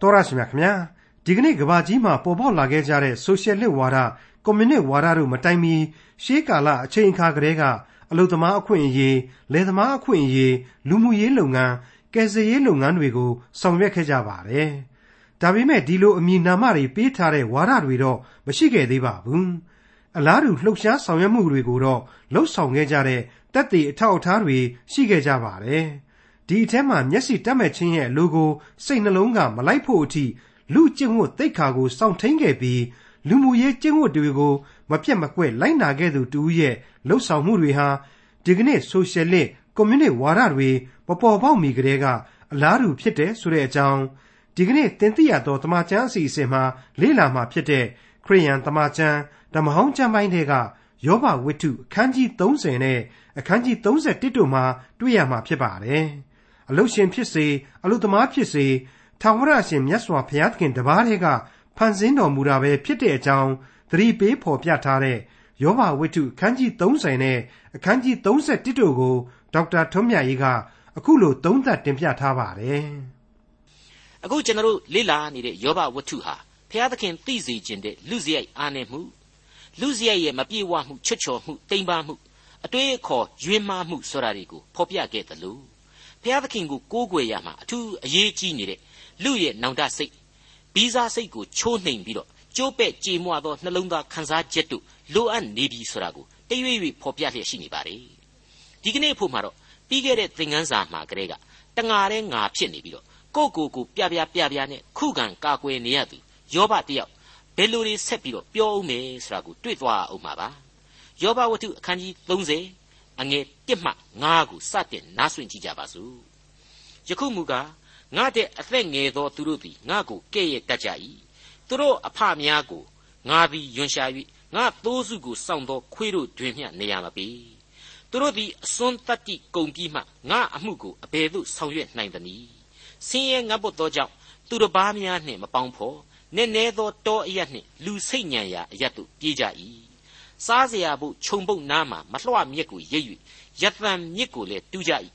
တော်ရရှိမြခင်ဗျာဒီကနေ့ကဘာကြီးမှာပေါ်ပေါက်လာခဲ့ကြတဲ့ဆိုရှယ်လစ်ဝါဒကွန်မြူနစ်ဝါဒတို့မတိုင်မီရှေးကာလအချိန်အခါကတည်းကအလုသမားအခွင့်အရေးလယ်သမားအခွင့်အရေးလူမှုရေးလုပ်ငန်းကယ်ဆယ်ရေးလုပ်ငန်းတွေကိုဆောင်ရွက်ခဲ့ကြပါတယ်ဒါပေမဲ့ဒီလိုအမည်နာမတွေပေးထားတဲ့ဝါဒတွေတော့မရှိခဲ့သေးပါဘူးအလားတူလှုပ်ရှားဆောင်ရွက်မှုတွေကိုတော့လှုပ်ဆောင်ခဲ့ကြတဲ့တက်သေးအထောက်အထားတွေရှိခဲ့ကြပါတယ် ဒီအထက်မှာမျက်စိတက်မဲ့ချင်းရဲ့ logo စိတ်နှလုံးကမလိုက်ဖို့အထိလူကျင့်ဝတ်သိက္ခာကိုစောင့်ထိန်ခဲ့ပြီးလူမှုရေးကျင့်ဝတ်တွေကိုမပြတ်မကွက်လိုက်နာခဲ့သူတူရဲ့လှုပ်ဆောင်မှုတွေဟာဒီကနေ့ဆိုရှယ်လစ်ကွန်မြူနစ်ဝါဒတွေမပေါ်ပေါက်မီကတည်းကအလားတူဖြစ်တယ်ဆိုတဲ့အကြောင်းဒီကနေ့တင်ပြရသောတမချန်းအစီအစဉ်မှာလေ့လာမှာဖြစ်တဲ့ခရိယန်တမချန်းဓမ္မဟောင်းကျမ်းပိုင်းတွေကယောဘဝိတ္ထုအခန်းကြီး30နဲ့အခန်းကြီး31တို့မှာတွေ့ရမှာဖြစ်ပါတယ်။ အလုရှင်ဖြစ်စေအလုသမားဖြစ်စေထာဝရရှင်မြတ်စွာဘုရားသခင်တပါးတည်းကဖန်ဆင်းတော်မူတာပဲဖြစ်တဲ့အကြောင်းသတိပေးဖော်ပြထားတဲ့ယောဘဝိတ္ထုအခန်းကြီး30နဲ့အခန်းကြီး31တို့ကိုဒေါက်တာထွန်းမြတ်ရေးကအခုလိုသုံးသပ်တင်ပြထားပါတယ်။အခုကျွန်တော်တို့လေ့လာနေတဲ့ယောဘဝတ္ထုဟာဘုရားသခင်သိစေခြင်းတဲ့လူစရိုက်အားနည်းမှုလူစရိုက်ရဲ့မပြေဝမှုချွတ်ချော်မှုတိမ်ပါမှုအတွေးအခေါ်ယွင်းမားမှုဆိုတာတွေကိုဖော်ပြခဲ့တယ်လို့ ဘုရားသခင်ကိုကိုးကွယ်ရမှာအထူးအရေးကြီးနေတဲ့လူရဲ့နောင်တစိတ်ဘီးစားစိတ်ကိုချိုးနှိမ်ပြီးတော့ကျိုးပဲ့ကြေမွသောနှလုံးသားခံစားချက်တို့လိုအပ်နေပြီဆိုတာကိုတရွေ့ရွေ့ဖော်ပြလျက်ရှိနေပါလေဒီကနေ့ဖို့မှာတော့ပြီးခဲ့တဲ့သင်ခန်းစာမှာကလေးကတငါတဲ့ငါဖြစ်နေပြီးတော့ကိုကိုကိုပြပြပြပြနဲ့ခုခံကာကွယ်နေရသူယောဘတယောက်ဘယ်လိုတွေဆက်ပြီးတော့ပြောအောင်မယ်ဆိုတာကိုတွေ့သွားအောင်ပါပါယောဘဝတ္ထုအခန်းကြီး30 အငယ်1မှ9ကိုစတင်နားဆွင့်ကြည့်ကြပါစို့ယခုမူကားငါတဲ့အသက်ငယ်သောသူတို့သည်ငါကိုကဲ့ရဲ့တတ်ကြ၏သူတို့အဖများကိုငါသည်ယွန်ရှာ၍ငါသိုးစုကိုစောင့်သောခွေးတို့တွင်မျှနေရမပေသူတို့သည်အစွန်းတတ္တိကုန်ပြီးမှငါအမှုကိုအဘယ်သို့ဆောင်ရွက်နိုင်သနည်းဆင်းရဲငတ်ပုတ်သောကြောင့်သူတစ်ပါးများနှင့်မပေါင်းဖော်နည်းနည်းသောတောအရနှင့်လူစိတ်ညံရာအရသို့ပြေးကြ၏ စားเสียဖို့ခြုံပုတ်နားမှာမလွှမြက်ကိုရိပ်၍ရသံမြစ်ကိုလည်းတူးကြ၏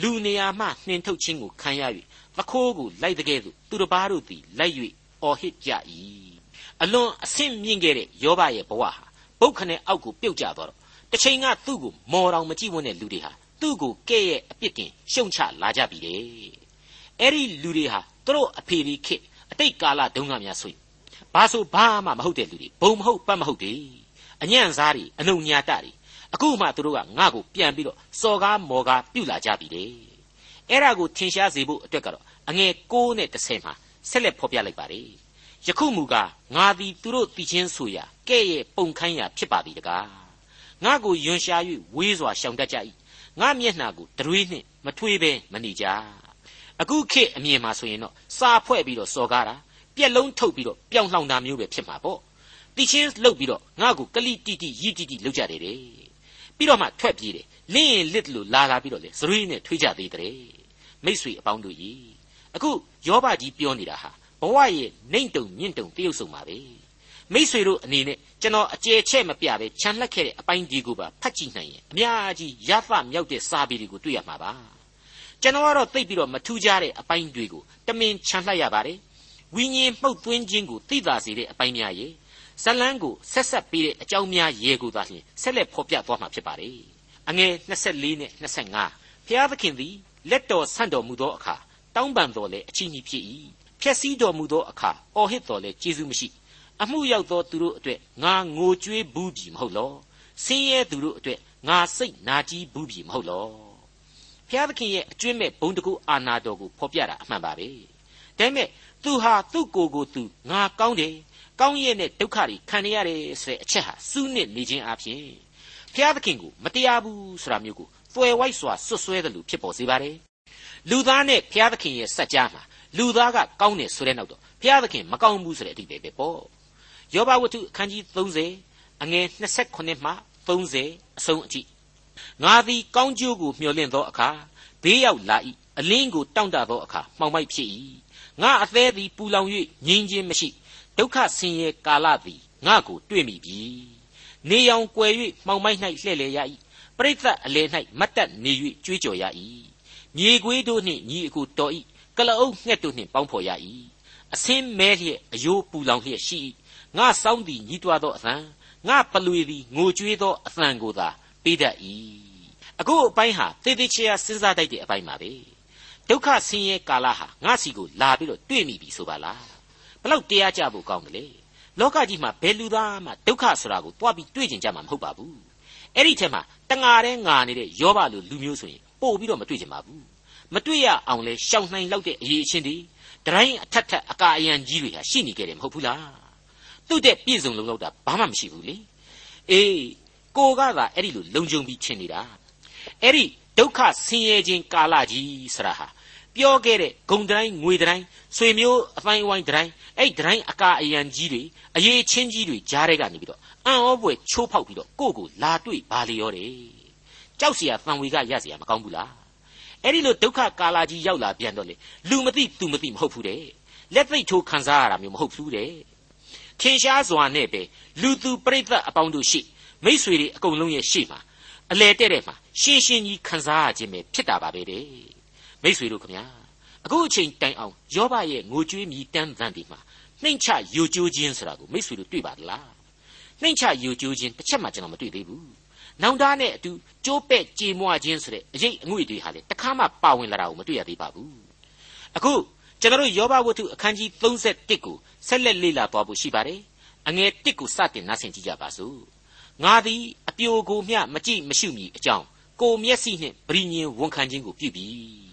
လူနေရာမှနှင်ထုတ်ခြင်းကိုခံရ၍သခိုးကိုလိုက်တဲ့ကဲ့သို့သူတစ်ပါးတို့သည်လိုက်၍အော်ဟစ်ကြ၏အလွန်အဆင့်မြင့်ခဲ့တဲ့ယောဘရဲ့ဘဝဟာပုတ်ခနဲ့အောက်ကိုပြုတ်ကျသွားတော့တစ်ချိန်ကသူ့ကိုမော်တော်မကြည့်ဝန်းတဲ့လူတွေဟာသူ့ကိုကဲ့ရဲ့အပြစ်တင်ရှုံချလာကြပြီလေအဲ့ဒီလူတွေဟာသူတို့အဖေဒီခေအတိတ်ကာလတုန်းကများဆိုရင်ဘာဆိုဘာမှမဟုတ်တဲ့လူတွေဘုံမဟုတ်ပတ်မဟုတ်တွေ အညံ့စားတွေအလုံညာတတွေအခုမှသူတို့ကငါ့ကိုပြန်ပြီးတော့စော်ကားမော်ကားပြုလာကြပြီလေအဲ့ဒါကိုထင်ရှားစေဖို့အတွက်ကတော့အငယ်6နဲ့10မှာဆက်လက်ဖော်ပြလိုက်ပါလေယခုမူကားငါသည်သူတို့တည်ခြင်းဆိုရာကဲ့ရဲ့ပုံခန်းရာဖြစ်ပါသည်တကားငါကိုယွန်ရှာ၍ဝေးစွာရှောင်တတ်ကြ၏ငါမျက်နှာကိုတရွေးနှင့်မထွေးဘဲမနေကြအခုခေတ်အမြင်မှာဆိုရင်တော့စာဖွဲ့ပြီးတော့စော်ကားတာပြက်လုံးထုတ်ပြီးတော့ပြောင်းလှောင်တာမျိုးပဲဖြစ်မှာပေါ့ တီချင်းလှုပ်ပြီးတော့ငါ့ကိုကလိတိတိရီတိတိလှုပ်ကြတယ်တဲ့ပြီးတော့မှထွက်ပြေးတယ်လင်းရင်လစ်လို့လာလာပြီးတော့လေဇရွေးနဲ့ထွေးကြသေးတယ်မိษွေအပေါင်းတို့ကြီးအခုယောဘကြီးပြောနေတာဟာဘဝရဲ့နှိမ့်တုံမြင့်တုံတရုပ်ဆောင်ပါပဲမိษွေတို့အနေနဲ့ကျွန်တော်အကျယ်ချဲ့မပြပဲခြံလှက်ခဲ့တဲ့အပိုင်းဒီကိုပါဖတ်ကြည့်နိုင်ရင်အများကြီးရသမြောက်တဲ့စာပေတွေကိုတွေ့ရမှာပါကျွန်တော်ကတော့သိပြီးတော့မထူးကြတဲ့အပိုင်းတွေကိုတမင်ခြံလှက်ရပါတယ်ဝိညာဉ်မှုတ်သွင်းခြင်းကိုသိသာစေတဲ့အပိုင်းများရဲ့ ဇလန်းကိုဆက်ဆက်ပြီးတဲ့အကြောင်းများရေကိုသာလျှင်ဆက်လက်ဖော်ပြသွားမှာဖြစ်ပါတယ်အငယ်24နဲ့25ဖျားသခင်သည်လက်တော်ဆန့်တော်မူသောအခါတောင်းပန်တော်လဲအချီးနှီးဖြစ်၏ဖြက်စီးတော်မူသောအခါအော်ဟစ်တော်လဲကျေးဇူးမရှိအမှုရောက်သောသူတို့အတွက်ငါငိုကြွေးဘူးပြီမဟုတ်လောဆင်းရဲသူတို့အတွက်ငါစိတ်နာကြီးဘူးပြီမဟုတ်လောဖျားသခင်ရဲ့အကျွင့်မဲ့ဘုံတကူအာနာတော်ကိုဖော်ပြတာအမှန်ပါပဲဒါပေမဲ့သူဟာသူ့ကိုယ်ကိုသူငါကောင်းတယ် ကောင်းရဲ့နဲ့ဒုက္ခတွေခံနေရတယ်ဆိုတဲ့အချက်ဟာစူးနစ်နေခြင်းအပြင်ဘုရားသခင်ကိုမတရားဘူးဆိုတာမျိုးကိုသွယ်ဝိုက်စွာဆွတ်ဆွဲတယ်လို့ဖြစ်ပေါ်စေပါတယ်လူသားနဲ့ဘုရားသခင်ရဲ့စัจ जा မှာလူသားကကောင်းတယ်ဆိုတဲ့နောက်တော့ဘုရားသခင်မကောင်းဘူးဆိုတဲ့အဓိပ္ပာယ်ပဲပေါ့ယောဘဝတ္ထုအခန်းကြီး30အငယ်28မှ30အဆုံးအထိငါသည်ကောင်းကျိုးကိုမျှော်လင့်သောအခါဘေးရောက်လာ၏အလင်းကိုတောင့်တသောအခါမှောင်မိုက်ဖြစ်၏ငါအသေးသည်ပူလောင်၍ငြင်းခြင်းမရှိ ဒုက္ခဆင်းရဲကာလသည်ငါ့ကိုတွေ့မိပြီနေရောင်ကွယ်၍မှောင်မိုက်၌လှဲ့လေရ၏ပရိသတ်အလယ်၌မတ်တက်နေ၍ကြွေးကြော်ရ၏မြေခွေးတို့နှင့်ညီအကိုတော်၏ကလအုပ်ငှက်တို့နှင့်ပေါင်းဖော်ရ၏အစင်းမဲလျက်အယိုးပူလောင်လျက်ရှိငါစောင်းသည်ညီးတွားသောအသံငါပလွေသည်ငိုကြွေးသောအသံကိုသာပေးတတ်၏အခုအပိုင်းဟာသေသေးချာစဉ်းစားတတ်တဲ့အပိုင်းပါပဲဒုက္ခဆင်းရဲကာလဟာငါစီကိုလာပြီးတော့တွေ့မိပြီဆိုပါလားဘ လောက်တရားကြဖို့ကောင်းတယ်လေလောကကြီးမှာဘယ်လူသားမှဒုက္ခဆိုတာကိုတွားပြီးတွေ့ကျင်ကြမှာမဟုတ်ပါဘူးအဲ့ဒီထဲမှာတငါတဲ့ငါနေတဲ့ယောဘလိုလူမျိုးဆိုရင်ပို့ပြီးတော့မတွေ့ကျင်ပါဘူးမတွေ့ရအောင်လဲရှောင်နိုင်လောက်တဲ့အရေးအချင်းတွေတတိုင်းအထက်ထက်အကာအယံကြီးတွေဟာရှိနေကြတယ်မဟုတ်ဘူးလားသူ့တဲ့ပြည့်စုံလုံလောက်တာဘာမှမရှိဘူးလေအေးကိုကသာအဲ့ဒီလိုလုံခြုံပြီးချင်နေတာအဲ့ဒီဒုက္ခဆင်းရဲခြင်းကာလကြီးဆရာဟာ ပြောခဲ့တဲ့ဂုံတိုင်းငွေတိုင်းဆွေမျိုးအပိုင်းအဝိုင်းတိုင်းအဲ့တိုင်းအကာအယံကြီးတွေအရေးချင်းကြီးတွေကြားတဲ့ကနေပြီးတော့အံ့ဩပွေချိုးဖောက်ပြီးတော့ကိုယ့်ကိုလာတွေ့ပါလေရောတယ်ကြောက်เสียဖန်ဝေကရเสียမကောင်းဘူးလားအဲ့ဒီလိုဒုက္ခကာလကြီးရောက်လာပြန်တော့လေလူမသိသူမသိမဟုတ်ဘူးတဲ့လက်သိထိုးခံစားရတာမျိုးမဟုတ်ဘူးတဲ့ထင်ရှားစွာနဲ့ပဲလူသူပြိဿအပေါင်းတို့ရှိမိษွေတွေအကုန်လုံးရဲ့ရှေ့မှာအလဲတဲ့တဲ့မှာရှင်းရှင်းကြီးခံစားရခြင်းပဲဖြစ်တာပါပဲတဲ့ မိษွေတို့ခမညာအခုအချိန်တိုင်အောင်ယောဘရဲ့ငိုကြွေးမြည်တမ်းသံဒီမှာနှိမ့်ချယိုကျိုးခြင်းဆိုတာကိုမိษွေတို့တွေ့ပါသလားနှိမ့်ချယိုကျိုးခြင်းတစ်ချက်မှကျွန်တော်မတွေ့သေးဘူးနောင်တနဲ့အတူကြိုးပဲ့ကြေမွခြင်းဆိုတဲ့အရေးအငွေတွေဟာလေတခါမှပါဝင်လာတာကိုမတွေ့ရသေးပါဘူးအခုကျွန်တော်တို့ယောဘဝတ္ထုအခန်းကြီး31ကိုဆက်လက်လေ့လာသွားဖို့ရှိပါတယ်အငယ်1ကိုစတင်နားဆင်ကြည့်ကြပါစို့ငါသည်အပြိုကိုမျှမကြည့်မရှုမီအကြောင်းကိုမျက်စိနှင့်ပရိညင်ဝန်ခံခြင်းကိုပြုပြီ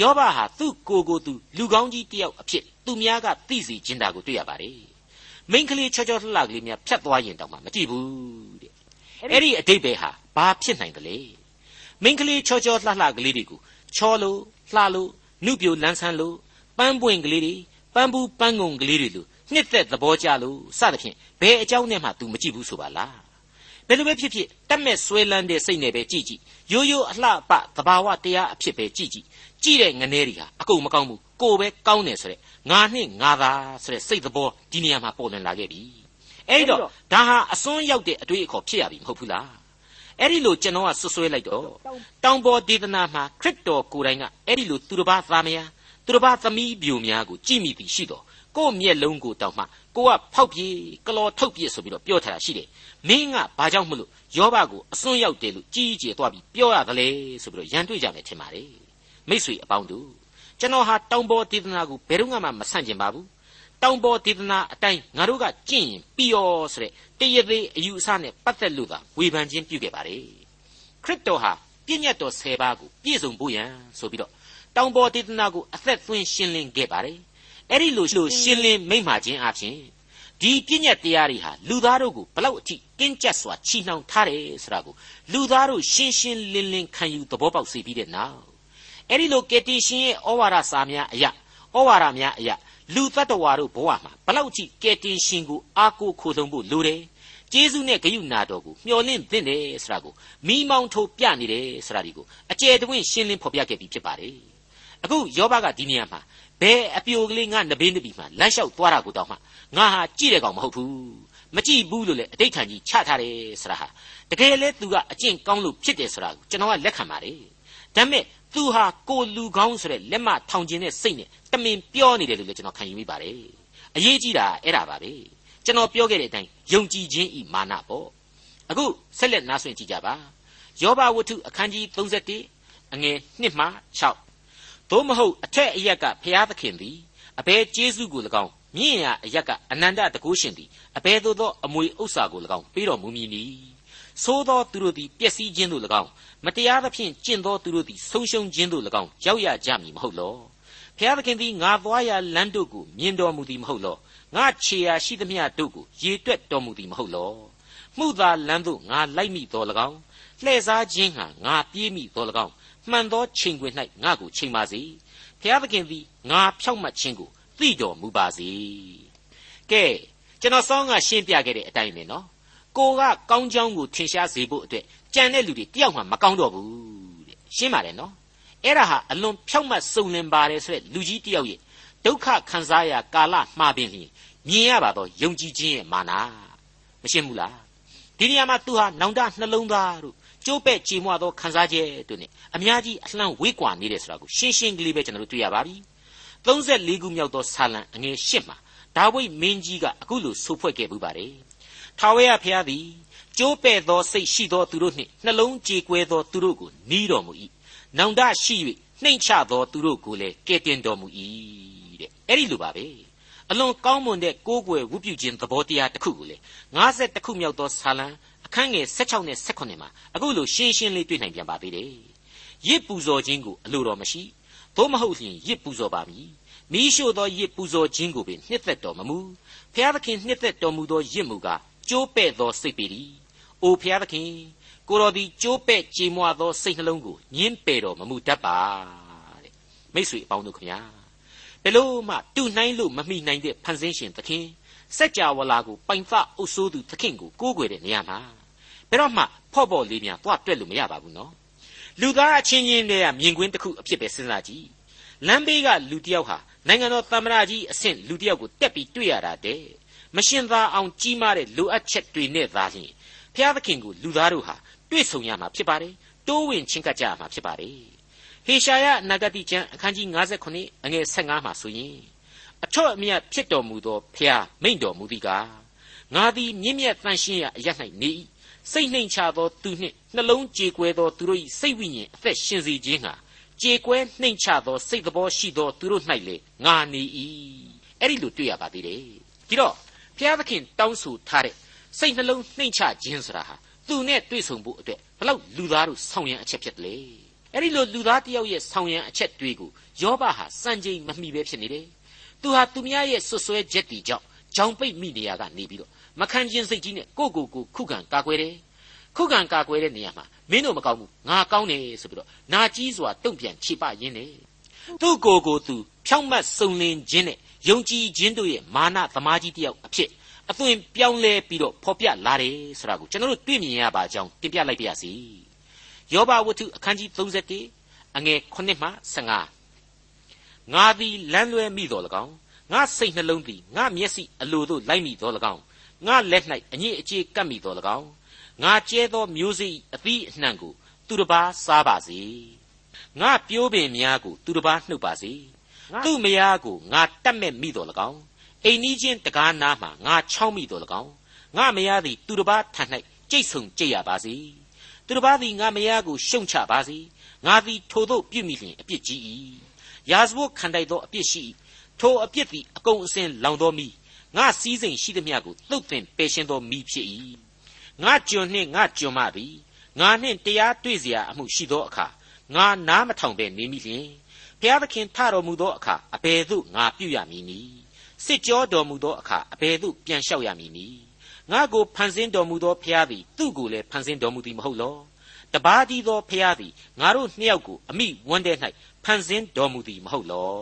ယောဘဟာသူ့ကိုယ်ကိုသူလူကောင်းကြီးတယောက်အဖြစ်သူများကသိစေခြင်းတာကိုတွေ့ရပါတယ်မိန်းကလေးချောချောလှလှကလေးများဖြတ်သွားရင်တောင်မှမကြည့်ဘူးတဲ့အဲ့ဒီအတိတ်ပဲဟာဘာဖြစ်နိုင်တယ်လဲမိန်းကလေးချောချောလှလှကလေးတွေကိုချောလို့လှလို့နှုတ်ပြိုလန်းဆန်းလို့ပန်းပွင့်ကလေးတွေပန်းဘူးပန်းငုံကလေးတွေလို့နှစ်သက်သဘောကျလို့စသဖြင့်ဘယ်အကြောင်းနဲ့မှ तू မကြည့်ဘူးဆိုပါလားဘယ်လိုပဲဖြစ်ဖြစ်တတ်မဲ့ဆွဲလန်းတဲ့စိတ်နဲ့ပဲကြည့်ကြည့်ရိုးရိုးအလှပသဘာဝတရားအဖြစ်ပဲကြည့်ကြည့် ကြည့်တဲ့ငနေတွေဟာအကုန်မကောင်းဘူးကိုယ်ပဲကောင်းတယ်ဆိုတဲ့ငါနှင့်ငါသာဆိုတဲ့စိတ်သဘောဒီနေရာမှာပေါ်လွင်လာခဲ့ပြီအဲ့တော့ဒါဟာအစွန်းရောက်တဲ့အတွေ့အခေါ်ဖြစ်ရပြီမဟုတ်ဘူးလားအဲ့ဒီလိုကျွန်တော်ကဆွဆွဲလိုက်တော့တောင်ပေါ်ဒေသနာမှာခရစ်တော်ကိုယ်တိုင်ကအဲ့ဒီလိုသူတစ်ပါးသားမယားသူတစ်ပါးသမီးပြိုများကိုကြည်မိပြီးရှိတော့ကိုယ့်မျက်လုံးကိုတောင်မှကိုကဖောက်ပြေးကလော်ထုတ်ပြေးဆိုပြီးတော့ပြောထားတာရှိတယ်မင်းကဘာကြောင့်မလို့ယောဘကိုအစွန်းရောက်တယ်လို့ကြီးကြီးသွားပြီးပြောရသလဲဆိုပြီးတော့ရန်တွေ့ကြမယ်ထင်ပါတယ် မိษွေအပေါင်းတို့ကျွန်တော်ဟာတောင်ပေါ်ဒေသနာကိုဘယ်တော့မှမဆန့်ကျင်ပါဘူးတောင်ပေါ်ဒေသနာအတိုင်းငါတို့ကကျင့်ရင်ပြီးရောဆိုတဲ့တရသေးအယူအဆနဲ့ပတ်သက်လို့သာဝေဖန်ခြင်းပြုခဲ့ပါတယ်ခရစ်တော်ဟာပြည့်ညတ်တော်၁၀ပါးကိုပြည့်စုံဖို့ရန်ဆိုပြီးတော့တောင်ပေါ်ဒေသနာကိုအသက်သွင်းရှင်းလင်းခဲ့ပါတယ်အဲ့ဒီလိုရှင်းလင်းမိမ့်မာခြင်းအပြင်ဒီပြည့်ညတ်တရားတွေဟာလူသားတို့ကိုဘလောက်အထိကင်းကျက်စွာချီနှောင်ထားတယ်ဆိုတာကိုလူသားတို့ရှင်းရှင်းလင်းလင်းခံယူသဘောပေါက်စေပြီးတဲ့နောက် အဲ့ဒီလိုကတိရှင်ရဲ့ဩဝါဒစာများအရာဩဝါဒများအရာလူတ attva တို့ဘဝမှာဘလောက်အထိကတိရှင်ကိုအားကိုးခိုးဆုံးဖို့လိုတယ်ကျေးဇူးနဲ့ဂရုဏာတော်ကိုမျှော်လင့်သင့်တယ်ဆိုတာကိုမိမောင်းထိုးပြနေတယ်ဆိုတာဒီကိုအကျယ်တဝင့်ရှင်းလင်းဖော်ပြခဲ့ပြီးဖြစ်ပါတယ်အခုယောဘကဒီနေရာမှာဘယ်အပြိုကလေးငါနဘေးနဘီမှာလမ်းလျှောက်သွားတာကိုတောင်မှငါဟာကြည့်တဲ့ကောင်မဟုတ်ဘူးမကြည့်ဘူးလို့လေအတိတ်ခံကြီးချထားတယ်ဆိုတာဟာတကယ်လဲသူကအကျင့်ကောင်းလို့ဖြစ်တယ်ဆိုတာကိုကျွန်တော်ကလက်ခံပါတယ်ဒါပေမဲ့ သူဟာကိုလူကောင်းဆိုတဲ့လက်မထောင်ကျင်တဲ့စိတ်နဲ့တမင်ပြောနေတယ်လို့လည်းကျွန်တော်ခံယူမိပါတယ်အရေးကြီးတာအဲ့ဒါပါပဲကျွန်တော်ပြောခဲ့တဲ့အတိုင်းယုံကြည်ခြင်းဤမာနပေါ့အခုဆက်လက်နားဆွင့်ကြည့်ကြပါယောဘဝတ္ထုအခန်းကြီး31အငယ်1မှ6သို့မဟုတ်အထက်အရက်ကဖျားသခင်သည်အဘယ်ကျေးဇူးကို၎င်းမြင့်ရာအရက်ကအနန္တတကုရှင်သည်အဘယ်သို့သောအမွေဥစ္စာကို၎င်းပေးတော်မူမည်နည်း သို့သောသူတို့သည်ပျက်စီးခြင်းသို့၎င်းမတရားသဖြင့်ကျင့်သောသူတို့သည်ဆုံးရှုံးခြင်းသို့၎င်းရောက်ရကြမည်မဟုတ်လောဖျားသခင်သည်ငါသွားရာလမ်းတို့ကိုမြင်တော်မူသည်မဟုတ်လောငါခြေရာရှိသမျှတို့ကိုရေတွက်တော်မူသည်မဟုတ်လောမှုသာလမ်းသို့ငါလိုက်မိတော်၎င်းလှည့်စားခြင်းဟာငါပြေးမိတော်၎င်းမှန်သောချိန်ခွင်၌ငါကိုချိန်ပါစေဖျားသခင်သည်ငါဖြောက်မှတ်ခြင်းကိုသိတော်မူပါစေကဲကျွန်တော်စောင်းကရှင်းပြခဲ့တဲ့အတိုင်းပဲနော် ကိုကကောင်းကြောင်းကိုထင်ရှားစေဖို့အတွက်ကြံတဲ့လူတွေတယောက်မှမကောင်းတော့ဘူးတဲ့ရှင်းပါတယ်နော်အဲ့ဒါဟာအလွန်ဖြောက်မှတ်စုံလင်ပါတယ်ဆိုတဲ့လူကြီးတယောက်ရဲ့ဒုက္ခခံစားရကာလမှားပင်လျင်မြင်ရပါတော့ယုံကြည်ခြင်းရဲ့မာနမရှင်းဘူးလားဒီနေရာမှာသူဟာနောင်တနှလုံးသားတို့ကျိုးပဲ့ကြည်မွသောခံစားချက်တို့ ਨੇ အများကြီးအလှမ်းဝေးကွာနေတယ်ဆိုတာကိုရှင်းရှင်းကလေးပဲကျွန်တော်တို့တွေ့ရပါပြီ34ခုမြောက်သောဆာလံအငယ်၈မှာဒါဝိဒ်မင်းကြီးကအခုလိုဆိုဖွဲ့ခဲ့ပူပါတယ် ထာဝရဘုရားသည်ကျိုးပဲ့သောစိတ်ရှိသောသူတို့နှင့်နှလုံးကြေကွဲသောသူတို့ကိုနီးတော်မူ၏နောင်တရှိ၍နှိမ်ချသောသူတို့ကိုလည်းကဲ့တင်တော်မူ၏တဲ့အဲ့ဒီလိုပါပဲအလွန်ကောင်းမွန်တဲ့ကိုးကွယ်ဝုပြုခြင်းသဘောတရားတစ်ခုကိုလေ50ခုမြောက်သောဆာလံအခန်းငယ်16နဲ့18မှာအခုလိုရှင်းရှင်းလေးတွေ့နိုင်ပြန်ပါသေးတယ်ရစ်ပူဇော်ခြင်းကိုအလိုတော်မရှိသို့မဟုတ်ရင်ရစ်ပူဇော်ပါမည်မိရှို့သောရစ်ပူဇော်ခြင်းကိုပင်နှစ်သက်တော်မမူဖျားသခင်နှစ်သက်တော်မူသောရစ်မူကား ကျိုးပဲ့သောစိတ်ပေသည်အိုဖျားသခင်ကိုတော်သည်ကျိုးပဲ့ကြေမွသောစိတ်နှလုံးကိုညင်းပယ်တော်မမူတတ်ပါတဲ့မိတ်ဆွေအပေါင်းတို့ခင်ဗျာဘယ်လို့မှတူနှိုင်းလို့မမိနိုင်တဲ့ဖန်ဆင်းရှင်သခင်စัจ java လာကိုပိုင်ဖအုပ်ဆိုးသူသခင်ကိုကိုးကွယ်တဲ့နေရာမှာဘယ်တော့မှဖော့ဖို့လေးများသွားတွက်လို့မရပါဘူးနော်လူသားအချင်းချင်းတွေကမြင်ကွင်းတစ်ခုအဖြစ်ပဲစဉ်းစားကြည့်လမ်းဘေးကလူတစ်ယောက်ဟာနိုင်ငံတော်သမ္မတကြီးအဆင့်လူတစ်ယောက်ကိုတက်ပြီးတွေ့ရတာတဲ့ မရှင်သာအောင်ကြီးမားတဲ့လိုအပ်ချက်တွေနဲ့သာလျှင်ဘုရားသခင်ကိုလူသားတို့ဟာတွေ့ဆုံရမှာဖြစ်ပါတယ်တိုးဝင်ချင်းကပ်ကြရမှာဖြစ်ပါတယ်ဟေရှာယနဂတိကျမ်းအခန်းကြီး59အငယ်15မှာဆိုရင်အထွတ်အမြတ်ဖြစ်တော်မူသောဖျားမိန့်တော်မူသည်ကားငါသည်မြင့်မြတ်တန်ရှင်းရာအရ၌နေ၏စိတ်နှိမ်ချသောသူနှင့်နှလုံးကြေကွဲသောသူတို့၏စိတ်ဝိညာဉ်အသက်ရှင်စေခြင်းဟာကြေကွဲနှိမ်ချသောစိတ်တော်ရှိသောသူတို့၌လေငါနေ၏အဲ့ဒီလိုတွေ့ရပါသေးတယ်ဒီတော့ ဘုရားသခင်တောင်းဆိုထားတဲ့စိတ်နှလုံးနှိမ်ချခြင်းဆိုတာဟာသူနဲ့တွေ့ဆုံဖို့အတွက်ဘလောက်လူသားတို့ဆောင်ရန်အချက်ဖြစ်တယ်လေအဲ့ဒီလိုလူသားတယောက်ရဲ့ဆောင်ရန်အချက်တွေကိုယောဘဟာစံချိန်မမှီပဲဖြစ်နေတယ်သူဟာသူများရဲ့ဆွဆွဲချက်တီကြောင့်ဂျောင်ပိတ်မိနေရကနေပြီးတော့မခံချင်းစိတ်ကြီးနဲ့ကိုကိုကိုခုခံကာကွယ်တယ်ခုခံကာကွယ်တဲ့နေရာမှာမင်းတို့မကောင်းဘူးငါကောင်းတယ်ဆိုပြီးတော့နာကြီးစွာတုံ့ပြန်ခြေပရင်းတယ်သူ့ကိုယ်ကိုသူဖြောင့်မတ်စုံလင်ခြင်းနဲ့ ယုံကြည်ခြင်းတို့ရဲ့မာနသမားကြီးတယောက်အဖြစ်အသွင်ပြောင်းလဲပြီးတော့ဖော်ပြလာတယ်ဆိုတာကိုကျွန်တော်တို့တွေ့မြင်ရပါကြောင်းတင်ပြလိုက်ပါရစေယောဘဝတ္ထုအခန်းကြီး31အငယ်9မှ15ငါသည်လမ်းလွဲမိတော်၎င်းငါစိတ်နှလုံးသည်ငါမျက်စိအလိုသို့လိုက်မိတော်၎င်းငါလက်၌အညစ်အကြေးကပ်မိတော်၎င်းငါကျဲသောမျိုးစေ့အသီးအနှံကို သူတစ်ပါးစားပါစေငါပြိုးပင်များကိုသူတစ်ပါးနှုတ်ပါစေ သူ့မယားကိုငါတတ်မဲ့မိတော်၎င်းအိမ်နီးချင်းတကားနားမှငါချောင်းမိတော်၎င်းငါမယားသည်သူတစ်ပါးထံ၌ကြိတ်ဆုံကြိတ်ရပါစေသူတစ်ပါးသည်ငါမယားကိုရှုံချပါစေငါသည်ထိုသို့ပြုမိလျင်အပြစ်ကြီး၏ရာဇဝတ်ခံတိုက်သောအပြစ်ရှိထိုအပြစ်သည်အကုန်အစင်လောင်သောမိငါစည်းစိမ်ရှိသည်မြကိုလှုပ်သင်ပယ်ရှင်းသောမိဖြစ်၏ငါကျွန်နှင့်ငါကျွန်မသည်ငါနှင့်တရားတွေ့เสียအမှုရှိသောအခါငါနားမထောင်ပဲနေမိလျင် ဘုရားသခင်ထတော်မူသောအခါအဘယ်သို့ငါပြုရမည်နည်းစစ်ကြောတော်မူသောအခါအဘယ်သို့ပြန်လျှောက်ရမည်နည်းငါကိုဖန်ဆင်းတော်မူသောဘုရားသည်သူ့ကိုလည်းဖန်ဆင်းတော်မူသည်မဟုတ်လောတပါးတည်းသောဘုရားသည်ငါတို့နှစ်ယောက်ကိုအမိဝန်းတဲ့၌ဖန်ဆင်းတော်မူသည်မဟုတ်လော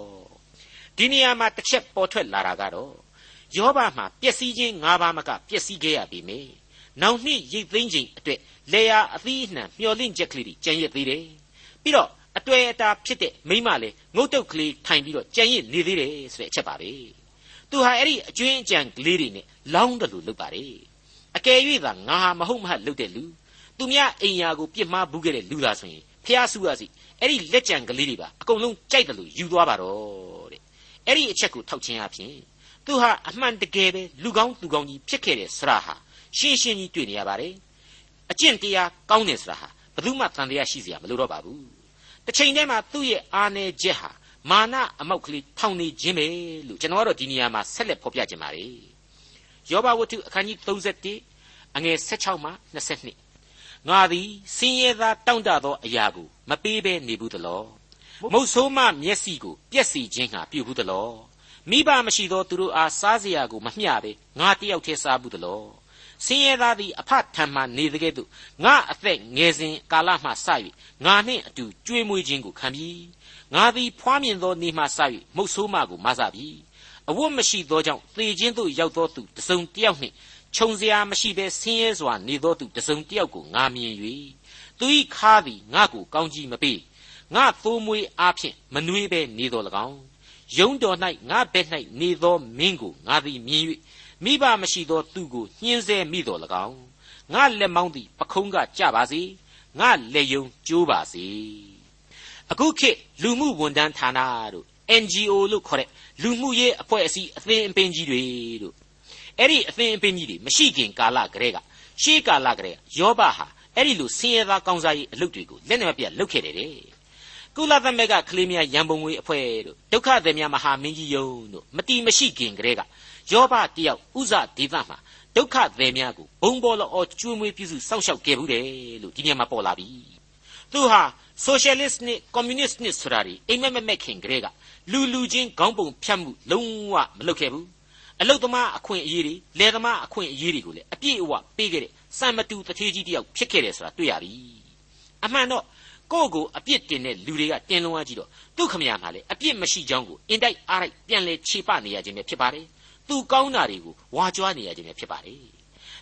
ဒီနေရာမှာတစ်ချက်ပေါ်ထွက်လာတာကတော့ယောဘမှာပျက်စီးခြင်း၅ပါးမကပျက်စီးခဲ့ရပြီမေနောင်နှစ်ရိတ်သိမ်းခြင်းအတွက်လေယာအသီးအနှံမျောလင့်ချက်ကလေးတွေကြံရစ်သေးတယ်ပြီးတော့ အတွေ့အတာဖြစ်တဲ့မိမလည်းငုတ်တုတ်ကလေးထိုင်ပြီးတော့ကြံရစ်နေသေးတယ်ဆိုတဲ့အချက်ပါပဲသူဟာအဲ့ဒီအကျွင်းအကြံကလေးတွေနဲ့လောင်းတယ်လို့လုပ်ပါတယ်အကယ်၍သာငါဟာမဟုတ်မဟတ်လုပ်တဲ့လူသူများအိမ်ယာကိုပြစ်မှားဘူးခဲ့တဲ့လူသားဆိုရင်ဖះဆူရစီအဲ့ဒီလက်ကြံကလေးတွေပါအကုန်လုံးကြိုက်တယ်လို့ယူသွားပါတော့တဲ့အဲ့ဒီအချက်ကိုထောက်ချင်းအဖြစ်သူဟာအမှန်တကယ်ပဲလူကောင်းသူကောင်းကြီးဖြစ်ခဲ့တဲ့ဆရာဟာရှင်းရှင်းကြီးတွေ့နေရပါတယ်အကျင့်တရားကောင်းတယ်ဆိုတာဟာဘယ်သူမှတန်တရားရှိစရာမလိုတော့ပါဘူး တစ်ချိန်တည်းမှာသူ့ရဲ့အာနယ်ချက်ဟာမာနအမောက်ကလေးထောင်နေခြင်းပဲလို့ကျွန်တော်ကတော့ဒီနေရာမှာဆက်လက်ဖော်ပြခြင်းပါတယ်ယောဘဝတ္ထုအခန်းကြီး31အငယ်16မှ22ငါသည်စင်းရဲသားတောင့်တသောအရာကိုမပေးဘဲနေဘူးသလောမုတ်ဆိုးမမျက်စိကိုပြက်စီခြင်းဟာပြုဘူးသလောမိဘမရှိသောသူတို့အားစားစရာကိုမမျှဘဲငါတယောက်တည်းစားဘူးသလော ဆင်းရဲသားသည်အဖထံမှနေတကဲ့သို့ငါအသက်ငယ်စဉ်ကာလမှစ၍ငါနှင့်အတူကြွေးမွေးခြင်းကိုခံပြီးငါသည်ဖွားမြင်သောနေ့မှစ၍မုတ်ဆိုးမကိုမဆပြီအဝတ်မရှိသောကြောင့်သေခြင်းသို့ရောက်သောသူတစုံတယောက်နှင့်ခြုံစရာမရှိဘဲဆင်းရဲစွာနေသောသူတစုံတယောက်ကိုငါမြင်၍သူ၏ခါသည်ငါကိုကောင်းကြီးမပေးငါသိုးမွေးအားဖြင့်မနှွေးဘဲနေတော်၎င်းယုံတော်၌ငါဘက်၌နေသောမင်းကိုငါသည်မြင်၍ မိဘမရှိသောသူကိုညှင်းဆဲမိတော်၎င်းငါလက်မောင်းသည်ပခုံးကကြပါစေငါလက်ယုံကျိုးပါစေအခုခေတ်လူမှုဝန်ထမ်းဌာနတို့ NGO လို့ခေါ်တဲ့လူမှုရေးအဖွဲ့အစည်းအသင်းအပင်ကြီးတွေတို့အဲ့ဒီအသင်းအပင်ကြီးတွေမရှိခင်ကာလကတည်းကရှေးကာလကတည်းကယောဘဟာအဲ့ဒီလိုဆင်းရဲသားကောင်းစားရေးအလုပ်တွေကိုလက်နက်မပြတ်လုပ်ခဲ့တယ်တဲ့ကုလသမဂ္ဂကလေးများရန်ပုံငွေအဖွဲ့တို့ဒုက္ခသည်များမဟာမင်းကြီးယုံတို့မတီမရှိခင်ကတည်းက ယောဘတယောက်ဥဇဒေသမှာဒုက္ခသည်များကိုဘုံဘောလောကျွေးမွေးပြုစုစောင့်ရှောက်ခဲ့ဘူးတယ်လို့ဒီညမှာပေါ်လာပြီသူဟာ socialist နဲ့ communist နဲ့ဆိုတာတွေအိမ်မက်မက်မက်ခင်ကတည်းကလူလူချင်းခေါင်းပုံဖြတ်မှုလုံးဝမလုပ်ခဲ့ဘူးအလုတ်သမားအခွင့်အရေးတွေလယ်သမားအခွင့်အရေးတွေကိုလည်းအပြည့်အဝပေးခဲ့တဲ့စံမတူတထေးကြီးတယောက်ဖြစ်ခဲ့တယ်ဆိုတာတွေ့ရပြီအမှန်တော့ကိုယ့်ကိုအပြစ်တင်တဲ့လူတွေကတင်လုံးဝကြည့်တော့သူ့ခမရမှာလေအပြစ်မရှိကြောင်းကိုအင်တိုက်အားလိုက်ပြန်လဲခြေပနေရခြင်းပဲဖြစ်ပါတယ် သူကောင်းတာတွေကိုဝါကြွားနေရခြင်းပဲဖြစ်ပါတယ်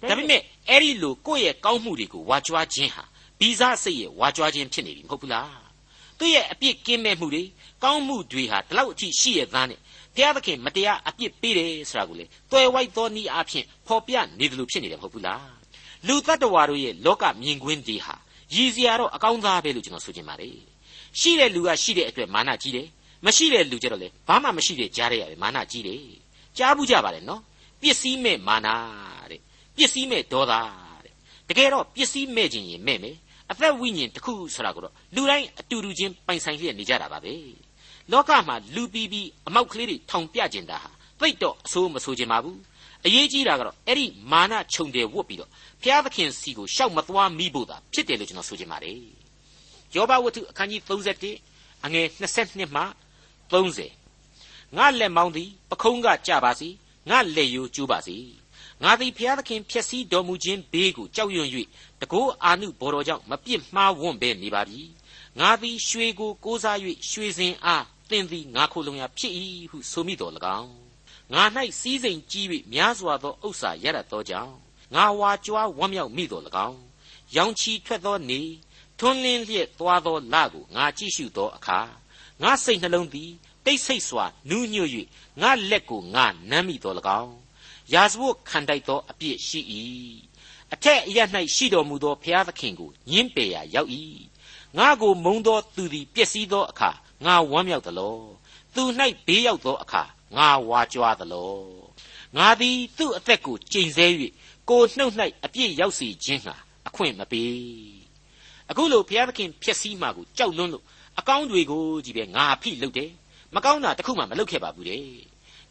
ဒါပေမဲ့အဲ့ဒီလိုကိုယ့်ရဲ့ကောင်းမှုတွေကိုဝါကြွားခြင်းဟာဗီဇစိတ်ရဲ့ဝါကြွားခြင်းဖြစ်နေပြီမဟုတ်ဘူးလားသူ့ရဲ့အပြစ်ကင်းမဲ့မှုတွေကောင်းမှုတွေဟာဒီလောက်အထိရှိရသားနဲ့ဘုရားသခင်မတရားအပြစ်ပေးတယ်ဆိုတာကိုလေတွယ်ဝိုက်သောနည်းအားဖြင့်ဖော်ပြနေတယ်လို့ဖြစ်နေတယ်မဟုတ်ဘူးလားလူတ attva တို့ရဲ့လောကမြင်ကွင်းတွေဟာရည်စရာတော့အကောင်းသားပဲလို့ကျွန်တော်ဆိုချင်ပါတယ်ရှိတဲ့လူကရှိတဲ့အတွက်မာနကြီးတယ်မရှိတဲ့လူကြတော့လေဘာမှမရှိတဲ့ကြားရရပဲမာနကြီးတယ် ကြားဘူးကြပါလေနော်ပစ္စည်းမဲ့မာနတဲ့ပစ္စည်းမဲ့ဒေါသတဲ့တကယ်တော့ပစ္စည်းမဲ့ခြင်းရင်မဲ့မယ်အသက်ဝိညာဉ်တစ်ခုဆိုတာကိုတော့လူတိုင်းအတူတူချင်းပိုင်ဆိုင်လျက်နေကြတာပါပဲလောကမှာလူပီပီအမောက်ကလေးတွေထောင်ပြကျင်တာဟာသိတော့အဆိုးမဆိုချင်ပါဘူးအရေးကြီးတာကတော့အဲ့ဒီမာနခြုံတယ်ဝတ်ပြီးတော့ဘုရားသခင်စီကိုရှောက်မသွားမိဖို့သာဖြစ်တယ်လို့ကျွန်တော်ဆိုချင်ပါတယ်ယောဘဝတ္ထုအခန်းကြီး31အငယ်22မှ30 ငါလက်မောင်းသည်ပခုံးကကြပါစီငါလက်ရိုးကျိုးပါစီငါသည်ဘုရားသခင်ဖျက်ဆီးတော်မူခြင်းဘေးကိုကြောက်ရွံ့၍တကောအာနုဘော်တော်ကြောင့်မပြစ်မှားဝွန့်ပဲနေပါပြီငါသည်ရွှေကိုကိုးစား၍ရွှေစင်အားသင်သည်ငါခိုလုံရဖြစ်၏ဟုဆိုမိတော်၎င်းငါ၌စီးစိမ်ကြီး၍များစွာသောဥစ္စာရတတ်သောကြောင့်ငါဝါကြွားဝမ်းမြောက်မိတော်၎င်းရောင်ချီထွက်သောနေထွန်းလင်းလျက်သွားသောလကိုငါကြည့်ရှုသောအခါငါစိတ်နှလုံးသည် တိတ်ဆိတ်စွာနူးညွတ်၍ငါလက်ကိုငါနမ်းမိတော်၎င်းရာဇဝတ်ခံတိုက်သောအပြစ်ရှိ၏အထက်အရ၌ရှိတော်မူသောဘုရားသခင်ကိုညှင်းပယ်ရာရောက်၏ငါကိုမုံသောသူသည်ပျက်စီးသောအခါငါဝမ်းမြောက်သလောသူ၌ဘေးရောက်သောအခါငါဝါကြွားသလောငါသည်သူ့အသက်ကိုကျိန်ဆဲ၍ကိုနှုတ်၌အပြစ်ရောက်စေခြင်းဟာအခွင့်မပေးအခုလိုဘုရားသခင်ဖြစ်စည်းမှကိုကြောက်လွန်းလို့အကောင်းတွေကိုကြီးပဲငါဖိလုပ်တယ် မကောင်းတာတခုမှမလုပ်ခဲ့ပါဘူးတဲ့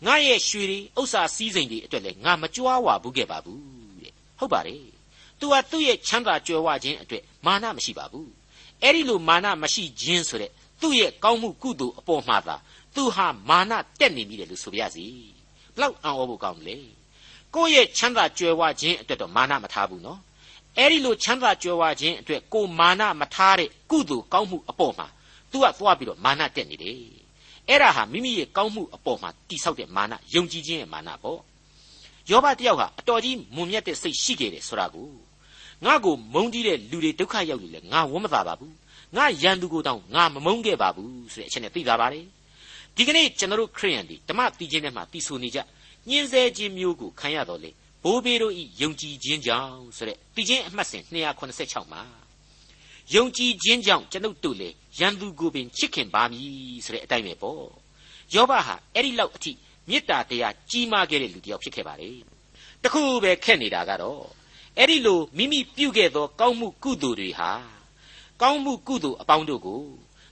ငါရဲ့ရွှေတွေဥစ္စာစည်းစိမ်တွေအတွက်လည်းငါမကြွားဝါဘူးခဲ့ပါဘူးတဲ့ဟုတ်ပါတယ်သူဟာသူ့ရဲ့ချမ်းသာကြွယ်ဝခြင်းအတွက်မာနမရှိပါဘူးအဲ့ဒီလိုမာနမရှိခြင်းဆိုတဲ့သူ့ရဲ့ကောင်းမှုကုသိုလ်အပေါ်မှာသာသူဟာမာနတက်နေမိတယ်လို့ဆိုပြရစီဘလောက်အံ့ဩဖို့ကောင်းတယ်ကိုယ့်ရဲ့ချမ်းသာကြွယ်ဝခြင်းအတွက်တော့မာနမထားဘူးနော်အဲ့ဒီလိုချမ်းသာကြွယ်ဝခြင်းအတွက်ကိုမာနမထားတဲ့ကုသိုလ်ကောင်းမှုအပေါ်မှာ तू ကသွားပြီးတော့မာနတက်နေတယ် အဲ့ဒါဟာမိမိရဲ့ကောင်းမှုအပေါ်မှာတိဆောက်တဲ့မာနယုံကြည်ခြင်းရဲ့မာနပေါ့ယောဘတယောက်ဟာအတော်ကြီးမွန်မြတ်တဲ့စိတ်ရှိခဲ့တယ်ဆိုတာကိုငါ့ကိုမုန်းတီးတဲ့လူတွေဒုက္ခရောက်လို့လေငါဝမ်းမသာပါဘူးငါရန်သူကိုတောင်ငါမမုန်းခဲ့ပါဘူးဆိုတဲ့အချက်နဲ့သိတာပါတယ်ဒီကနေ့ကျွန်တော်တို့ခရိယန်တွေဓမ္မတီးခြင်းထဲမှာတီးဆိုနေကြညှင်းဆဲခြင်းမျိုးကိုခံရတော့လေဘိုးဘေးတို့ဤယုံကြည်ခြင်းကြောင့်ဆိုတဲ့တီးခြင်းအမှတ်စဉ်286မှာ ယုံကြည်ခြင်းကြောင့်ကျွန်ုပ်တို့လေရန်သူကိုပင်ချစ်ခင်ပါမည်ဆိုတဲ့အတိုင်းပဲပေါ့ယောဘဟာအဲ့ဒီလောက်အထိမေတ္တာတရားကြီးမားခဲ့တဲ့လူတစ်ယောက်ဖြစ်ခဲ့ပါလေတခုပဲခက်နေတာကတော့အဲ့ဒီလိုမိမိပြုခဲ့သော ကောင်းမှုကုသိုလ်တွေဟာကောင်းမှုကုသိုလ်အပေါင်းတို့ကို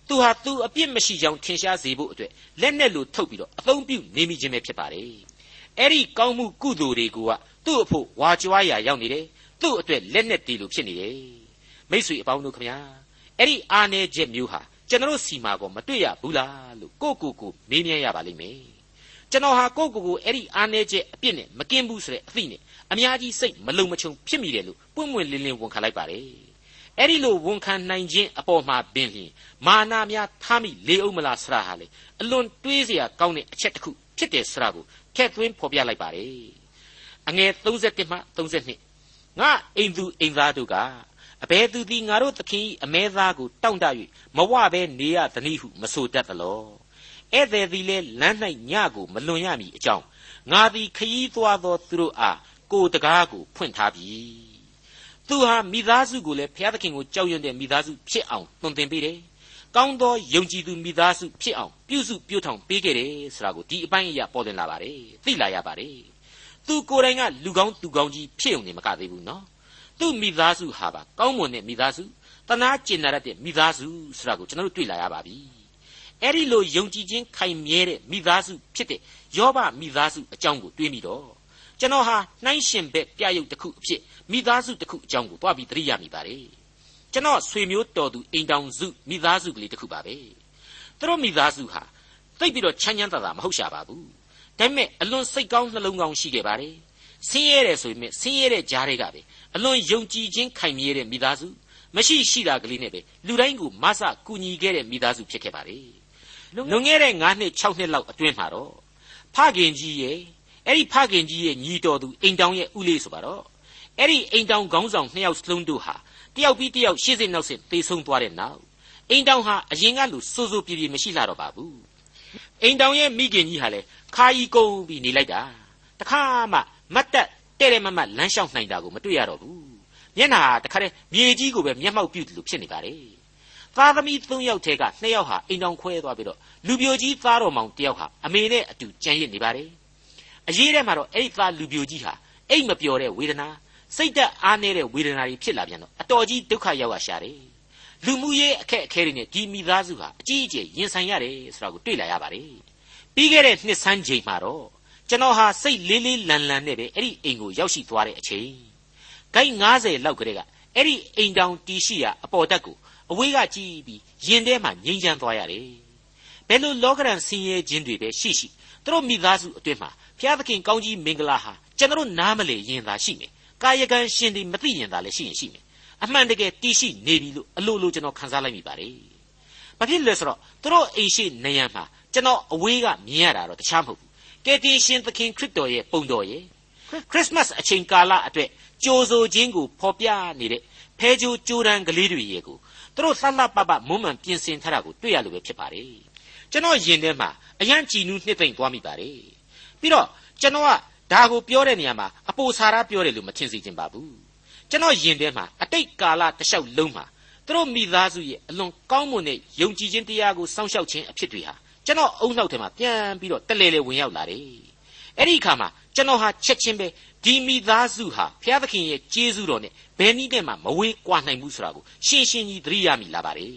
သူဟာသူအပြစ်မရှိကြောင်းထင်ရှားစေဖို့အတွက်လက်နဲ့လိုထုတ်ပြီးတော့အသုံးပြုနေမိခြင်းပဲဖြစ်ပါတယ်အဲ့ဒီကောင်းမှုကုသိုလ်တွေကသူ့အဖို့ဝါကြွားရာရောက်နေတယ်သူ့အတွက်လက်နဲ့တည်လို့ဖြစ်နေတယ် မိษွေအပေါင်းတို့ခမညာအဲ့ဒီအာနေချက်မျိုးဟာကျွန်တော်စီမာကောမတွေ့ရဘူးလားလို့ကိုကိုကိုမေးမြန်းရပါလိမ့်မယ်ကျွန်တော်ဟာကိုကိုကိုအဲ့ဒီအာနေချက်အပြစ်နဲ့မကင်းဘူးဆိုတဲ့အသိနဲ့အများကြီးစိတ်မလုံမချုံဖြစ်မိတယ်လို့ပွင့်ပွင့်လင်းလင်းဝန်ခံလိုက်ပါတယ်အဲ့ဒီလိုဝန်ခံနိုင်ခြင်းအပေါ်မှာပင်လျင်မာနာများထားမိလေအောင်မလားဆရာဟာလေအလွန်တွေးเสียကောင်းတဲ့အချက်တစ်ခုဖြစ်တယ်ဆရာကိုထည့်သွင်းဖော်ပြလိုက်ပါတယ်အငယ်31မှ32ငါအိမ်သူအိမ်သားတို့က အဘယ်သူသည်ငါတို့သခင်၏အမဲသားကိုတောင့်တ၍မဝဘဲနေရသနည်းဟုမဆိုတတ်သလောဧည့်သည်သည်လည်းလမ်း၌ညကိုမလွန်ရမည်အကြောင်းငါသည်ခยีသွားသောသူတို့အားကိုတကားကိုဖွင့်ထားပြီသူဟာမိသားစုကိုလည်းဘုရားသခင်ကိုကြောက်ရွံ့တဲ့မိသားစုဖြစ်အောင်တွင်တင်ပေးတယ်ကောင်းသောယုံကြည်သူမိသားစုဖြစ်အောင်ပြုစုပြုထောင်ပေးခဲ့တယ်ဆိုတာကိုဒီအပိုင်းအရာပေါ်လွင်လာပါတယ်သိလာရပါတယ်သူကိုယ်တိုင်ကလူကောင်းသူကောင်းကြီးဖြစ်ုံနေမကသေးဘူးနော် သူ့မိသားစုဟာပါကောင်းမွန်တဲ့မိသားစုတနာကျင်နာရတဲ့မိသားစုဆိုတာကိုကျွန်တော်တို့တွေ့လာရပါပြီအဲ့ဒီလိုယုံကြည်ခြင်းခိုင်မြဲတဲ့မိသားစုဖြစ်တဲ့ယောဘမိသားစုအကြောင်းကိုတွေးမိတော့ကျွန်တော်ဟာနှိုင်းရှင်ဘက်ပြရုပ်တစ်ခုအဖြစ်မိသားစုတစ်ခုအကြောင်းကိုတွားပြီးသတိရမိပါတယ်ကျွန်တော်ဆွေမျိုးတော်သူအိမ်တောင်စုမိသားစုကလေးတစ်ခုပါပဲသူတို့မိသားစုဟာသိပ်ပြီးတော့ချမ်းချမ်းသာသာမဟုတ်ရှာပါဘူးဒါပေမဲ့အလွန်စိတ်ကောင်းနှလုံးကောင်းရှိခဲ့ပါတယ်ဆင်းရဲတယ်ဆိုပေမဲ့ဆင်းရဲတဲ့ကြားတွေကပဲ အလွန်ယုံကြည်ခြင်းခိုင်မြဲတဲ့မိသားစုမရှိရှိတာကလေးနဲ့ပဲလူတိုင်းကိုမဆကူညီခဲ့တဲ့မိသားစုဖြစ်ခဲ့ပါလေလွန်ခဲ့တဲ့9နှစ်6နှစ်လောက်အတွင်းမှာတော့ဖခင်ကြီးရဲ့အဲ့ဒီဖခင်ကြီးရဲ့ညီတော်သူအိမ်တောင်ရဲ့ဥလေးဆိုပါတော့အဲ့ဒီအိမ်တောင်ခေါင်းဆောင်နှစ်ယောက်စလုံးတို့ဟာတယောက်ပြီးတယောက်ရှေ့စစ်နောက်စစ်သေဆုံးသွားတဲ့နောက်အိမ်တောင်ဟာအရင်ကလူစိုးစိုးပြေပြေမရှိလာတော့ပါဘူးအိမ်တောင်ရဲ့မိခင်ကြီးဟာလေခါကြီးကုန်ပြီးနေလိုက်တာတခါမှမတ်တက် တဲ့တဲ့မမလမ်းလျှောက်နိုင်တာကိုမတွေ့ရတော့ဘူးမျက်နှာတခါတည်းမြေကြီးကိုပဲမျက်မှောက်ပြုတယ်လို့ဖြစ်နေပါလေသားသမီး၃ယောက်ထဲက၂ယောက်ဟာအိမ်တောင်ခွဲသွားပြီးတော့လူပြိုကြီးသားတော်မောင်တယောက်ဟာအမေနဲ့အတူကြံရစ်နေပါတယ်အရေးထဲမှာတော့အဲ့ဒီသားလူပြိုကြီးဟာအိတ်မပျော်တဲ့ဝေဒနာစိတ်သက်အားနည်းတဲ့ဝေဒနာတွေဖြစ်လာပြန်တော့အတော်ကြီးဒုက္ခရောက်ရရှာတယ်လူမှုရေးအခက်အခဲတွေနဲ့ဒီမိသားစုဟာအကြီးအကျယ်ရင်ဆိုင်ရတယ်ဆိုတာကိုတွေ့လာရပါတယ်ပြီးခဲ့တဲ့နှစ်ဆန်းချိန်မှာတော့ ကျွန်တော်ဟာစိတ်လေးလေးလန်လန်နဲ့ပဲအဲ့ဒီအိမ်ကိုရောက်ရှိသွားတဲ့အချိန်ဂိုက်90လောက်ကလေးကအဲ့ဒီအိမ်တောင်တီရှိရာအပေါ်တက်ကိုအဝေးကကြည့်ပြီးရင်ထဲမှာငြိမ်းချမ်းသွားရတယ်ဘယ်လိုလောကရန်ဆင်းရဲခြင်းတွေပဲရှိရှိသူတို့မိသားစုအတွင်းမှာဘုရားသခင်ကောင်းကြီးမင်္ဂလာဟာကျွန်တော်နားမလေရင်သာရှိမယ်ကာယကံရှင်တွေမသိရင်သာလည်းရှိရင်ရှိမယ်အမှန်တကယ်တည်ရှိနေပြီလို့အလိုလိုကျွန်တော်ခန်းစားလိုက်မိပါတယ်ဘာဖြစ်လဲဆိုတော့သူတို့အိမ်ရှိနေရမှာကျွန်တော်အဝေးကမြင်ရတာတော့တခြားမဟုတ်ဘူး ကယ်တင်ရှင်သခင်ခရစ်တော်ရဲ့ပုံတော်ရဲ့ခရစ်မတ်အချိန်ကာလအတွက်ကြိုဆိုခြင်းကိုဖော်ပြနေတဲ့ဖဲကြိုးကြိုးတန်းကလေးတွေရဲ့ကိုသူတို့လှလှပပမုံမှန်ပြင်ဆင်ထားတာကိုတွေ့ရလို့ပဲဖြစ်ပါတယ်ကျွန်တော်ယင်ထဲမှာအရန်ကြည်နူးနှစ်သိမ့်သွားမိပါတယ်ပြီးတော့ကျွန်တော်ကဒါကိုပြောတဲ့နေရာမှာအပိုစာရပြောတယ်လို့မထင်စေချင်ပါဘူးကျွန်တော်ယင်ထဲမှာအတိတ်ကာလတလျှောက်လုံးမှာသူတို့မိသားစုရဲ့အလွန်ကောင်းမွန်တဲ့ယုံကြည်ခြင်းတရားကိုစောင့်ရှောက်ခြင်းအဖြစ်တွေဟာ ကျွန်တော်အုံနောက်ထဲမှာပြန်ပြီးတော့တလဲလဲဝင်ရောက်လာတယ်အဲ့ဒီအခါမှာကျွန်တော်ဟာချက်ချင်းပဲဒီမိသားစုဟာဘုရားသခင်ရဲ့ကျေးဇူးတော်နဲ့ဘယ်နည်းနဲ့မှမဝေးကွာနိုင်ဘူးဆိုတာကိုရှင်းရှင်းကြီးသတိရမိလာပါတယ်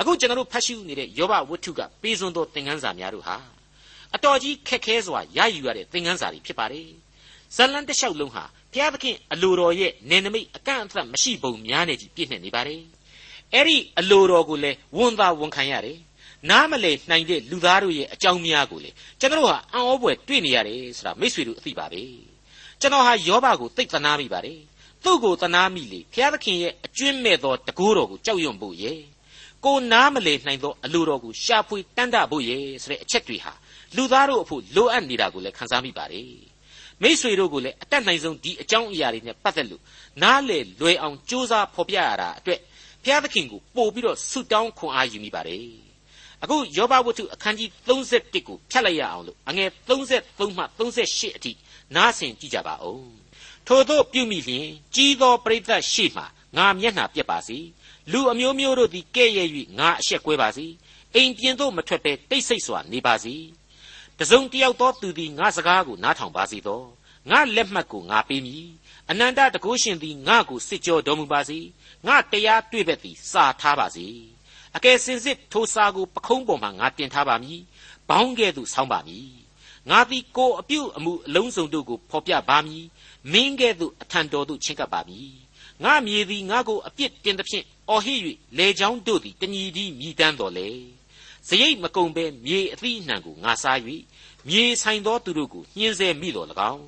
အခုကျွန်တော်တို့ဖတ်ရှုနေတဲ့ယောဘဝတ္ထုကပေးစွန်းသောသင်ခန်းစာများတို့ဟာအတော်ကြီးခက်ခဲစွာရယူရတဲ့သင်ခန်းစာတွေဖြစ်ပါတယ်ဇလန်တစ်လျှောက်လုံးဟာဘုရားသခင်အလိုတော်ရဲ့နေနမိတ်အကန့်အသတ်မရှိပုံများနေကြီးပြည့်နေနေပါတယ်အဲ့ဒီအလိုတော်ကိုလည်းဝန်သာဝန်ခံရတယ် နားမလည်နိုင်တဲ့လူသားတို့ရဲ့အကြောင်းများကိုလေကျွန်တော်ဟာအံ့ဩဖွယ်တွေ့နေရတယ်ဆိုတာမိษွေတို့အသိပါပဲကျွန်တော်ဟာယောဘကိုသိသနာမိပါတယ်သူ့ကိုသနာမိလေဘုရားသခင်ရဲ့အကျွင့်မဲ့သောတကိုးတော်ကိုကြောက်ရွံ့ဖို့ရဲ့ကိုနားမလည်နိုင်သောအလိုတော်ကိုရှာဖွေတန်းတဖို့ရဲ့ဆိုတဲ့အချက်တွေဟာလူသားတို့အဖို့လိုအပ်နေတာကိုလည်းခန်းစားမိပါတယ်မိษွေတို့ကိုလည်းအတက်နိုင်ဆုံးဒီအကြောင်းအရာတွေနဲ့ပတ်သက်လို့နားလေလွယ်အောင်ကြိုးစားဖော်ပြရတာအတွက်ဘုရားသခင်ကိုပို့ပြီးတော့ဆုတောင်းခွန်အားယူမိပါတယ် အခုယောဘဝတ္ထုအခန်းကြီး31ကိုဖြတ်လိုက်ရအောင်လို့အငယ်33မှ38အထိနားဆင်ကြည့်ကြပါဦးထို့သောပြုမိလျင်ကြီးသောပရိသတ်ရှိမှငါမျက်နှာပြက်ပါစေလူအမျိုးမျိုးတို့သည်ကဲ့ရဲ့၍ငါအရှက်ကွဲပါစေအိမ်ပြင်သို့မထွက်ဘဲတိတ်ဆိတ်စွာနေပါစေတစုံတယောက်သောသူသည်ငါစကားကိုနားထောင်ပါစေသောငါလက်မှတ်ကိုငါပေးမည်အနန္တတကုရှင်သည်ငါကိုစစ်ကြောတော်မူပါစေငါတရားတွေ့ဘက်သည်စာထားပါစေ အကယ်စင်စစ်ထိုစာကိုပခုံးပေါ်မှာငါတင်ထားပါမည်ဘောင်းကဲ့သို့ဆောင်းပါမည်ငါသည်ကိုအပြုအမူအလုံးစုံတို့ကိုဖော်ပြပါမည်မင်းကဲ့သို့အထံတော်သို့ချဉ်ကပ်ပါမည်ငါမြေသည်ငါကိုအပြစ်တင်သဖြင့်အော်ဟစ်၍လေချောင်းတို့သည်တညီဒီမြည်တမ်းတော်လေစရိတ်မကုံပဲမြေအသီးအနှံကိုငါစား၍မြေဆိုင်သောသူတို့ကိုညှင်းဆဲမိတော်၎င်း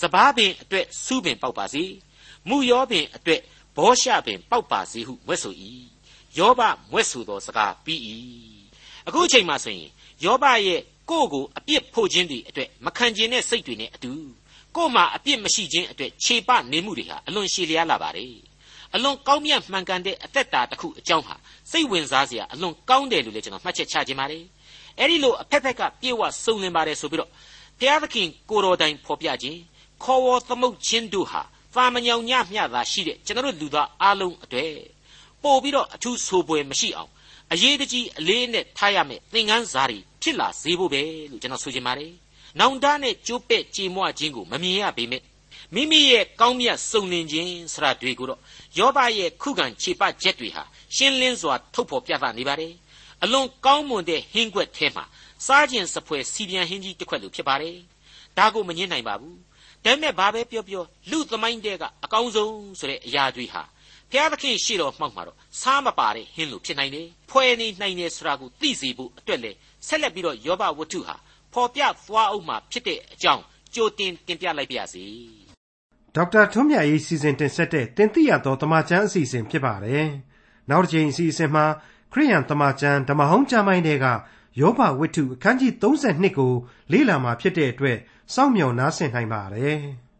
စပားပင်အတွက်စူးပင်ပေါက်ပါစေမူရောပင်အတွက်ဘောရှပင်ပေါက်ပါစေဟုမွဲ့ဆို၏ ယောဘမွဲ့ဆိုသောစကားပြီး၏အခုအချိန်မှဆိုရင်ယောဘရဲ့ကိုယ့်ကိုအပြစ်ဖို့ခြင်းတွေအတွက်မခံကျင်တဲ့စိတ်တွေနဲ့အတူကိုယ်မှာအပြစ်မရှိခြင်းအတွက်ခြေပနေမှုတွေဟာအလွန်ရှည်လျားလာပါတယ်အလွန်ကောင်းမြတ်မှန်ကန်တဲ့အသက်တာတစ်ခုအကြောင်းဟာစိတ်ဝင်စားစရာအလွန်ကောင်းတယ်လို့လည်းကျွန်တော်မှတ်ချက်ချခြင်းပါတယ်အဲ့ဒီလိုအဖက်ဖက်ကပြေဝစုံလင်ပါတယ်ဆိုပြီးတော့ဘုရားသခင်ကိုတော်တိုင်ဖော်ပြခြင်းခေါ်ဝေါ်သမုတ်ခြင်းတို့ဟာသာမညောင်ညမျှသာရှိတဲ့ကျွန်တော်တို့လူသားအလုံးအတွေ့ ပို့ပြီးတော့အထူးဆိုပွဲမရှိအောင်အရေးတကြီးအလေးနဲ့ထားရမယ်သင်ခန်းစာတွေဖြစ်လာစေဖို့ပဲလို့ကျွန်တော်ဆိုချင်ပါတယ်။နောင်တနဲ့ကြိုးပဲ့ကြေမွခြင်းကိုမမြင်ရပေမဲ့မိမိရဲ့ကောင်းမြတ်စုံလင်ခြင်းဆရာတွေကိုတော့ယောဘရဲ့ခုခံခြေပချက်တွေဟာရှင်းလင်းစွာထုတ်ဖော်ပြသနေပါတယ်။အလွန်ကောင်းမွန်တဲ့ဟင်းကွက်ထဲမှာစားခြင်းစပွဲစီပြန်ဟင်းကြီးတစ်ခွက်လိုဖြစ်ပါတယ်။ဒါကိုမငင်းနိုင်ပါဘူး။ဒါပေမဲ့ဘာပဲပြောပြောလူသမိုင်းတဲ့ကအကောင်းဆုံးဆိုတဲ့အရာတွေဟာ ဘုရားသခင်ရှေ့တော်မှောက်မှာတော့စားမပါတဲ့ဟင်းလိုဖြစ်နိုင်တယ်။ဖွဲ့နေနိုင်တယ်ဆိုတာကိုသိစေဖို့အတွက်လေဆက်လက်ပြီးတော့ယောဘဝတ္ထုဟာပေါ်ပြသွားအောင်မှာဖြစ်တဲ့အကြောင်းကြိုတင်တင်ပြလိုက်ပါရစေ။ဒေါက်တာထွန်းမြတ်ရေးစီစဉ်တင်ဆက်တဲ့တင်ပြရသောတမချန်းအစီအစဉ်ဖြစ်ပါတယ်။နောက်တစ်ချိန်အစီအစဉ်မှာခရိယန်တမချန်းဓမ္မဟောင်းကျမ်းပိုင်းတွေကယောဘဝတ္ထုအခန်းကြီး32ကိုလေ့လာမှာဖြစ်တဲ့အတွက်စောင့်မျှော်နားဆင်နိုင်ပါတယ်။